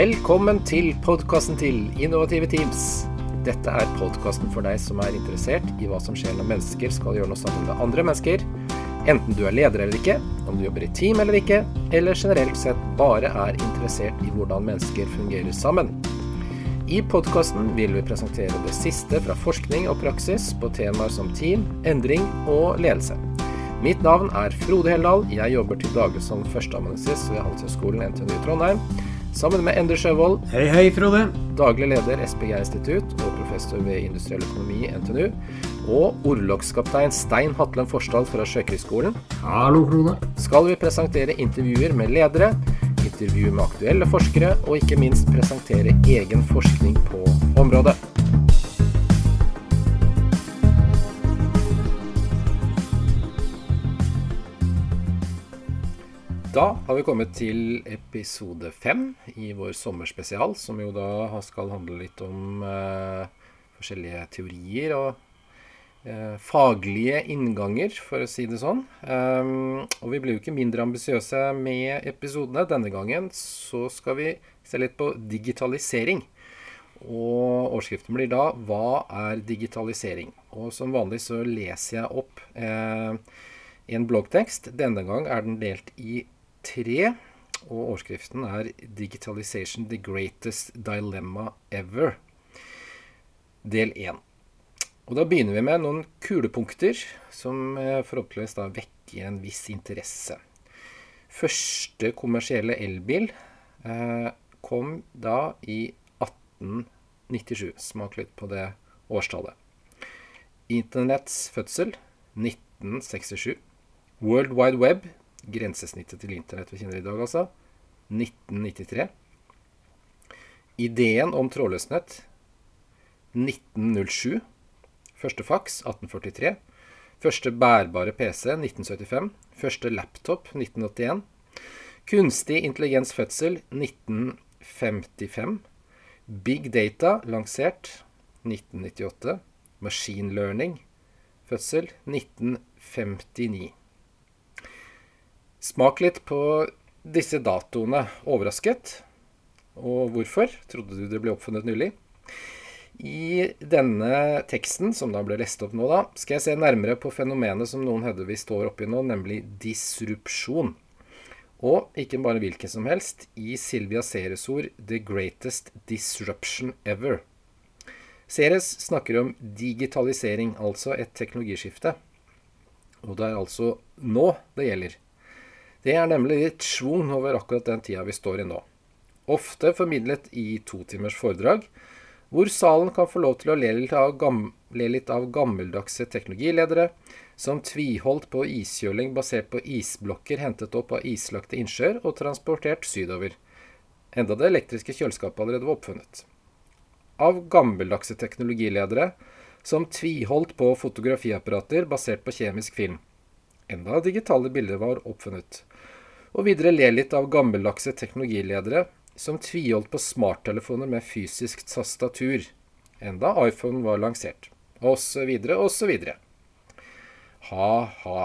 Velkommen til podkasten til Innovative Teams. Dette er podkasten for deg som er interessert i hva som skjer når mennesker skal gjøre noe sammen med andre mennesker. Enten du er leder eller ikke, om du jobber i team eller ikke, eller generelt sett bare er interessert i hvordan mennesker fungerer sammen. I podkasten vil vi presentere det siste fra forskning og praksis på temaer som team, endring og ledelse. Mitt navn er Frode Heldal. Jeg jobber til daglig som førsteamanuensis ved Handelshøyskolen NTNU Trondheim. Sammen med Endre Sjøvold, Hei, hei, Frode. daglig leder SPG Institutt og professor ved industriell økonomi i NTNU. Og orlogskaptein Stein Hatlen Forsdal fra Sjøkrigsskolen Hallo, Frode. skal vi presentere intervjuer med ledere, intervju med aktuelle forskere, og ikke minst presentere egen forskning på området. Da har vi kommet til episode fem i vår sommerspesial, som jo da skal handle litt om eh, forskjellige teorier og eh, faglige innganger, for å si det sånn. Um, og vi blir jo ikke mindre ambisiøse med episodene. Denne gangen så skal vi se litt på digitalisering. Og overskriften blir da 'Hva er digitalisering?' Og som vanlig så leser jeg opp eh, en bloggtekst. Denne gang er den delt i tre. Og overskriften er 'Digitalization the greatest dilemma ever'. Del 1. Og da begynner vi med noen kulepunkter som eh, forhåpentligvis da vekker en viss interesse. Første kommersielle elbil eh, kom da i 1897. Smak litt på det årstallet. Internetts fødsel 1967. World Wide Web, grensesnittet til internett vi kjenner i dag, altså, 1993. Ideen om trådløsnett 1907. Første faks 1843. Første bærbare PC 1975. Første laptop 1981. Kunstig intelligens fødsel 1955. Big data lansert 1998. Machine learning fødsel 1959. Smak litt på disse datoene. Overrasket? Og hvorfor? Trodde du det ble oppfunnet nylig? I denne teksten, som da ble lest opp nå, da, skal jeg se nærmere på fenomenet som noen hevder vi står oppi nå, nemlig disrupsjon. Og ikke bare hvilken som helst, i Silvia Ceres ord 'The greatest disruption ever'. Ceres snakker om digitalisering, altså et teknologiskifte. Og det er altså nå det gjelder. Det er nemlig litt schwung over akkurat den tida vi står i nå. Ofte formidlet i to timers foredrag, hvor salen kan få lov til å le litt av, gam litt av gammeldagse teknologiledere som tviholdt på iskjøling basert på isblokker hentet opp av islagte innsjøer og transportert sydover, enda det elektriske kjøleskapet allerede var oppfunnet. Av gammeldagse teknologiledere som tviholdt på fotografiapparater basert på kjemisk film, enda digitale bilder var oppfunnet. Og videre le litt av gammeldagse teknologiledere som tviholdt på smarttelefoner med fysisk tastatur, enda iPhone var lansert, osv., osv. Ha-ha.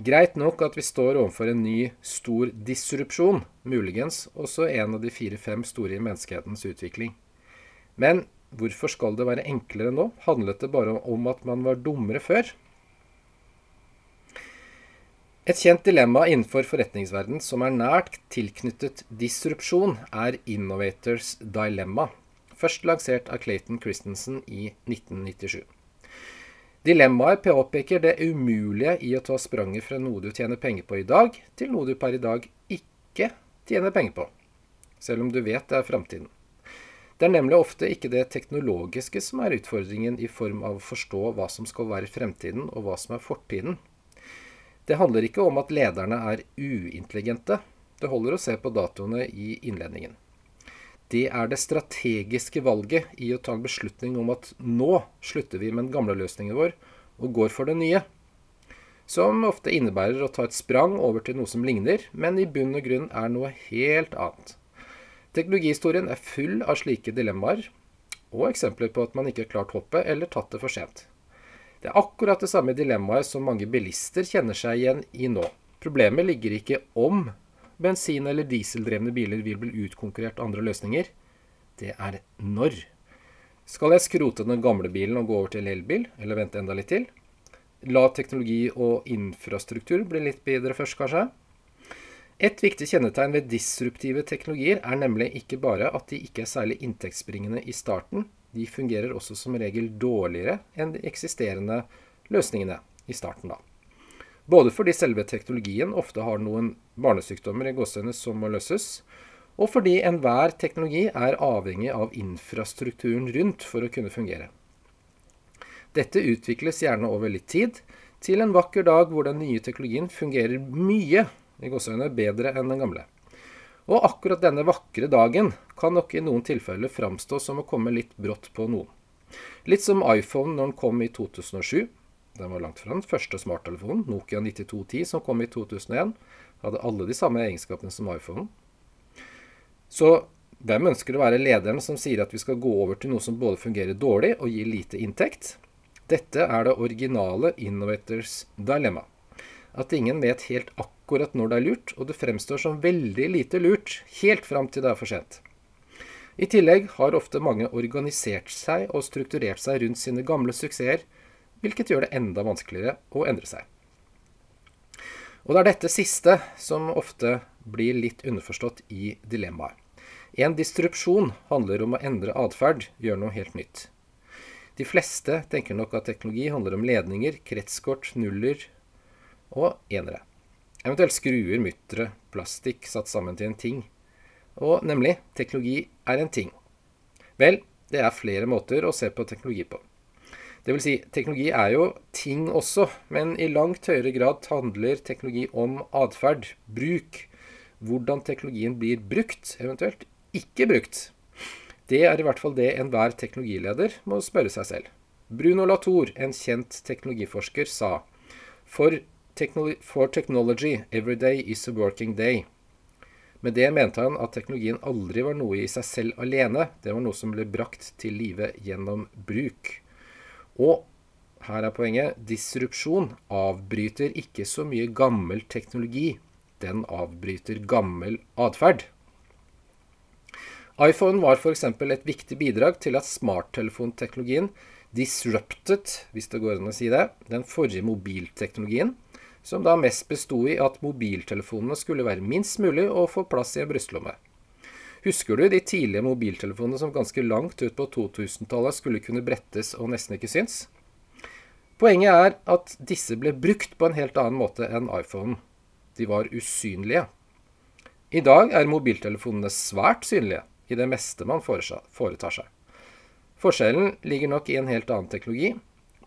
Greit nok at vi står overfor en ny, stor disrupsjon, muligens også en av de fire-fem store i menneskehetens utvikling. Men hvorfor skal det være enklere nå? Handlet det bare om at man var dummere før? Et kjent dilemma innenfor forretningsverden som er nært tilknyttet disrupsjon, er Innovators Dilemma, først lansert av Clayton Christensen i 1997. Dilemmaet påpeker det umulige i å ta spranget fra noe du tjener penger på i dag, til noe du per i dag ikke tjener penger på, selv om du vet det er framtiden. Det er nemlig ofte ikke det teknologiske som er utfordringen i form av å forstå hva som skal være fremtiden og hva som er fortiden. Det handler ikke om at lederne er uintelligente. Det holder å se på datoene i innledningen. Det er det strategiske valget i å ta en beslutning om at nå slutter vi med den gamle løsningen vår og går for det nye. Som ofte innebærer å ta et sprang over til noe som ligner, men i bunn og grunn er noe helt annet. Teknologihistorien er full av slike dilemmaer, og eksempler på at man ikke har klart hoppet eller tatt det for sent. Det er akkurat det samme dilemmaet som mange bilister kjenner seg igjen i nå. Problemet ligger ikke om bensin- eller dieseldrevne biler vil bli utkonkurrert av andre løsninger, det er når. Skal jeg skrote den gamle bilen og gå over til elbil, eller vente enda litt til? La teknologi og infrastruktur bli litt bedre først, kanskje? Et viktig kjennetegn ved disruptive teknologier er nemlig ikke bare at de ikke er særlig inntektsbringende i starten, de fungerer også som regel dårligere enn de eksisterende løsningene i starten. da. Både fordi selve teknologien ofte har noen barnesykdommer i gåsehudene som må løses, og fordi enhver teknologi er avhengig av infrastrukturen rundt for å kunne fungere. Dette utvikles gjerne over litt tid, til en vakker dag hvor den nye teknologien fungerer mye i gåseøyne bedre enn den gamle. Og akkurat denne vakre dagen kan nok i noen tilfeller framstå som å komme litt brått på noen. Litt som iPhone når den kom i 2007. Den var langt fra den første smarttelefonen. Nokia 9210 som kom i 2001, hadde alle de samme egenskapene som iPhone. Så hvem ønsker å være lederen som sier at vi skal gå over til noe som både fungerer dårlig og gir lite inntekt? Dette er det originale Innovators dilemma. At ingen vet helt akkurat akkurat når det er lurt, og det fremstår som veldig lite lurt helt fram til det er for sent. I tillegg har ofte mange organisert seg og strukturert seg rundt sine gamle suksesser, hvilket gjør det enda vanskeligere å endre seg. Og det er dette siste som ofte blir litt underforstått i dilemmaet. En distrupsjon handler om å endre atferd, gjøre noe helt nytt. De fleste tenker nok at teknologi handler om ledninger, kretskort, nuller og enere. Eventuelt skruer, muttere, plastikk satt sammen til en ting. Og nemlig teknologi er en ting. Vel, det er flere måter å se på teknologi på. Det vil si, teknologi er jo ting også, men i langt høyere grad handler teknologi om atferd, bruk. Hvordan teknologien blir brukt, eventuelt ikke brukt. Det er i hvert fall det enhver teknologileder må spørre seg selv. Bruno Latour, en kjent teknologiforsker, sa for For technology, every day is a working day. Med det mente han at teknologien aldri var noe i seg selv alene. Det var noe som ble brakt til live gjennom bruk. Og her er poenget disrupsjon avbryter ikke så mye gammel teknologi. Den avbryter gammel atferd. iPhone var f.eks. et viktig bidrag til at smarttelefonteknologien disrupted, hvis det går an å si det, den forrige mobilteknologien som da mest besto i at mobiltelefonene skulle være minst mulig å få plass i en brystlomme. Husker du de tidlige mobiltelefonene som ganske langt ut på 2000-tallet skulle kunne brettes og nesten ikke syns? Poenget er at disse ble brukt på en helt annen måte enn iPhonen. De var usynlige. I dag er mobiltelefonene svært synlige i det meste man foretar seg. Forskjellen ligger nok i en helt annen teknologi,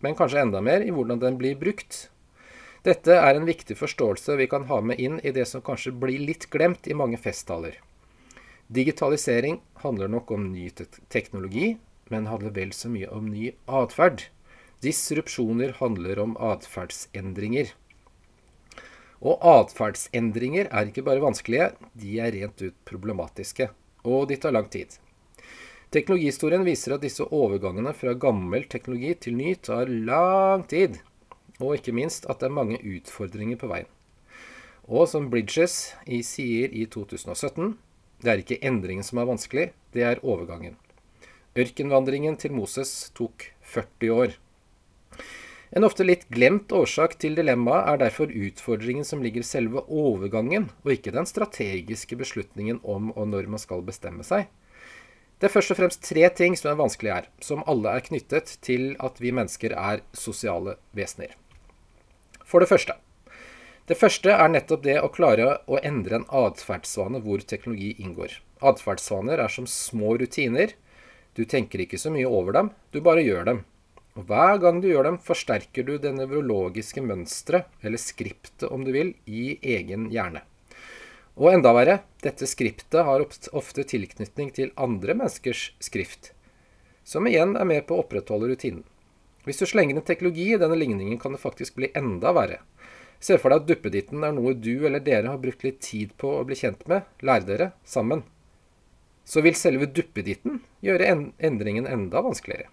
men kanskje enda mer i hvordan den blir brukt dette er en viktig forståelse vi kan ha med inn i det som kanskje blir litt glemt i mange festtaler. Digitalisering handler nok om ny teknologi, men handler vel så mye om ny atferd. Disrupsjoner handler om atferdsendringer. Og atferdsendringer er ikke bare vanskelige, de er rent ut problematiske. Og de tar lang tid. Teknologihistorien viser at disse overgangene fra gammel teknologi til ny tar lang tid og ikke minst at det er mange utfordringer på veien. Og som Bridges sier i 2017, det er ikke endringen som er vanskelig, det er overgangen. Ørkenvandringen til Moses tok 40 år. En ofte litt glemt årsak til dilemmaet er derfor utfordringen som ligger selve overgangen, og ikke den strategiske beslutningen om og når man skal bestemme seg. Det er først og fremst tre ting som er vanskelig her, som alle er knyttet til at vi mennesker er sosiale vesener. For det første. Det første er nettopp det å klare å endre en atferdsvane hvor teknologi inngår. Atferdsvaner er som små rutiner. Du tenker ikke så mye over dem, du bare gjør dem. Og hver gang du gjør dem, forsterker du det nevrologiske mønsteret, eller skriptet om du vil, i egen hjerne. Og enda verre, dette skriptet har ofte tilknytning til andre menneskers skrift, som igjen er med på å opprettholde rutinen. Hvis du slenger en teknologi i denne ligningen, kan det faktisk bli enda verre. Se for deg at duppeditten er noe du eller dere har brukt litt tid på å bli kjent med, lære dere, sammen. Så vil selve duppeditten gjøre endringen enda vanskeligere.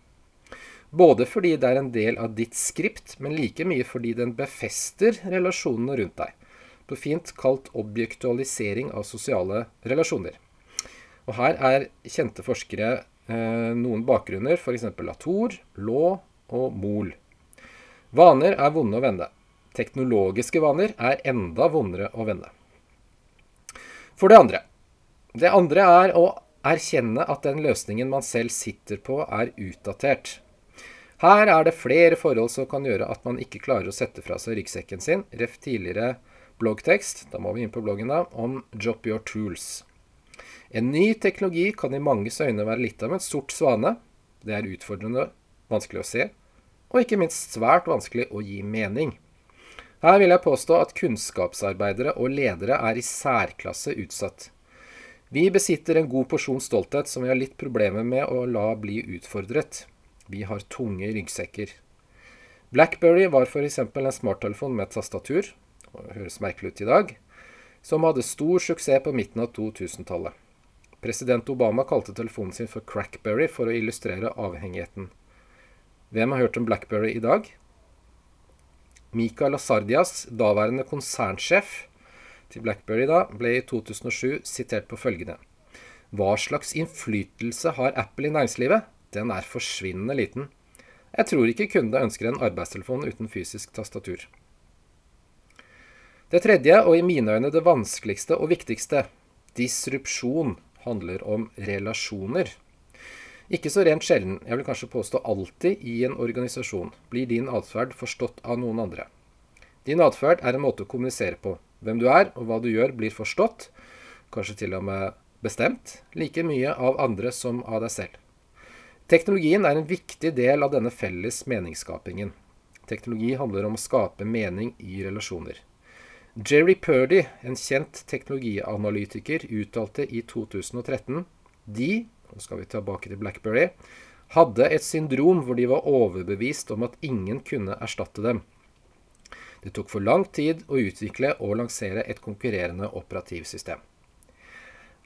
Både fordi det er en del av ditt skript, men like mye fordi den befester relasjonene rundt deg. på fint kalt objektualisering av sosiale relasjoner. Og her er kjente forskere eh, noen bakgrunner, f.eks. Latour, Law og mol. Vaner er vonde å vende. Teknologiske vaner er enda vondere å vende. For det andre. Det andre er å erkjenne at den løsningen man selv sitter på, er utdatert. Her er det flere forhold som kan gjøre at man ikke klarer å sette fra seg ryggsekken sin. Ref tidligere bloggtekst, da må vi inn på bloggen da, om Drop Your Tools. En ny teknologi kan i manges øyne være litt av en sort svane. Det er utfordrende, vanskelig å se, og ikke minst svært vanskelig å gi mening. Her vil jeg påstå at kunnskapsarbeidere og ledere er i særklasse utsatt. Vi besitter en god porsjon stolthet som vi har litt problemer med å la bli utfordret. Vi har tunge ryggsekker. Blackberry var f.eks. en smarttelefon med tastatur, og høres merkelig ut i dag, som hadde stor suksess på midten av 2000-tallet. President Obama kalte telefonen sin for Crackberry for å illustrere avhengigheten. Hvem har hørt om Blackberry i dag? Mika Asardias, daværende konsernsjef, til Blackberry da, ble i 2007 sitert på følgende. Hva slags innflytelse har Apple i næringslivet? Den er forsvinnende liten. Jeg tror ikke kundene ønsker en arbeidstelefon uten fysisk tastatur. Det tredje, og i mine øyne det vanskeligste og viktigste, disrupsjon, handler om relasjoner. Ikke så rent sjelden, jeg vil kanskje påstå alltid i en organisasjon, blir din atferd forstått av noen andre. Din atferd er en måte å kommunisere på, hvem du er og hva du gjør, blir forstått, kanskje til og med bestemt, like mye av andre som av deg selv. Teknologien er en viktig del av denne felles meningsskapingen. Teknologi handler om å skape mening i relasjoner. Jerry Purdy, en kjent teknologianalytiker, uttalte i 2013 de, nå skal vi tilbake til Blackberry, hadde et syndrom hvor de var overbevist om at ingen kunne erstatte dem. Det tok for lang tid å utvikle og lansere et konkurrerende operativsystem.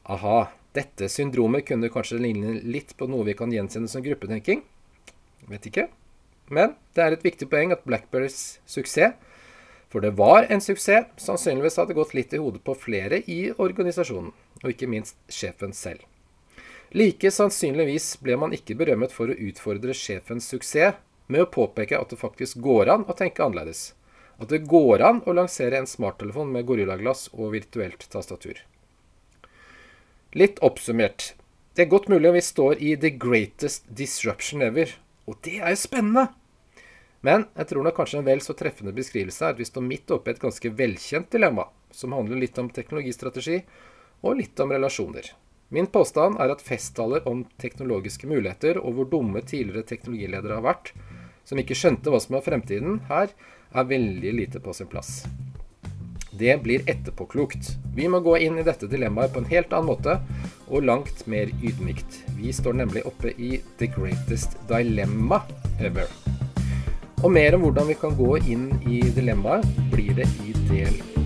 Aha, dette syndromet kunne kanskje ligne litt på noe vi kan gjenkjenne som gruppetenking. Vet ikke. Men det er et viktig poeng at Blackberries suksess, for det var en suksess, sannsynligvis hadde gått litt i hodet på flere i organisasjonen, og ikke minst sjefen selv. Like sannsynligvis ble man ikke berømmet for å utfordre sjefens suksess med å påpeke at det faktisk går an å tenke annerledes at det går an å lansere en smarttelefon med gorillaglass og virtuelt tastatur. Litt oppsummert. Det er godt mulig vi står i the greatest disruption ever. Og det er jo spennende! Men jeg tror nok kanskje en vel så treffende beskrivelse er at vi står midt oppe i et ganske velkjent dilemma, som handler litt om teknologistrategi og litt om relasjoner. Min påstand er at festtaler om teknologiske muligheter og hvor dumme tidligere teknologiledere har vært, som ikke skjønte hva som var fremtiden her, er veldig lite på sin plass. Det blir etterpåklokt. Vi må gå inn i dette dilemmaet på en helt annen måte, og langt mer ydmykt. Vi står nemlig oppe i the greatest dilemma ever. Og mer om hvordan vi kan gå inn i dilemmaet, blir det i del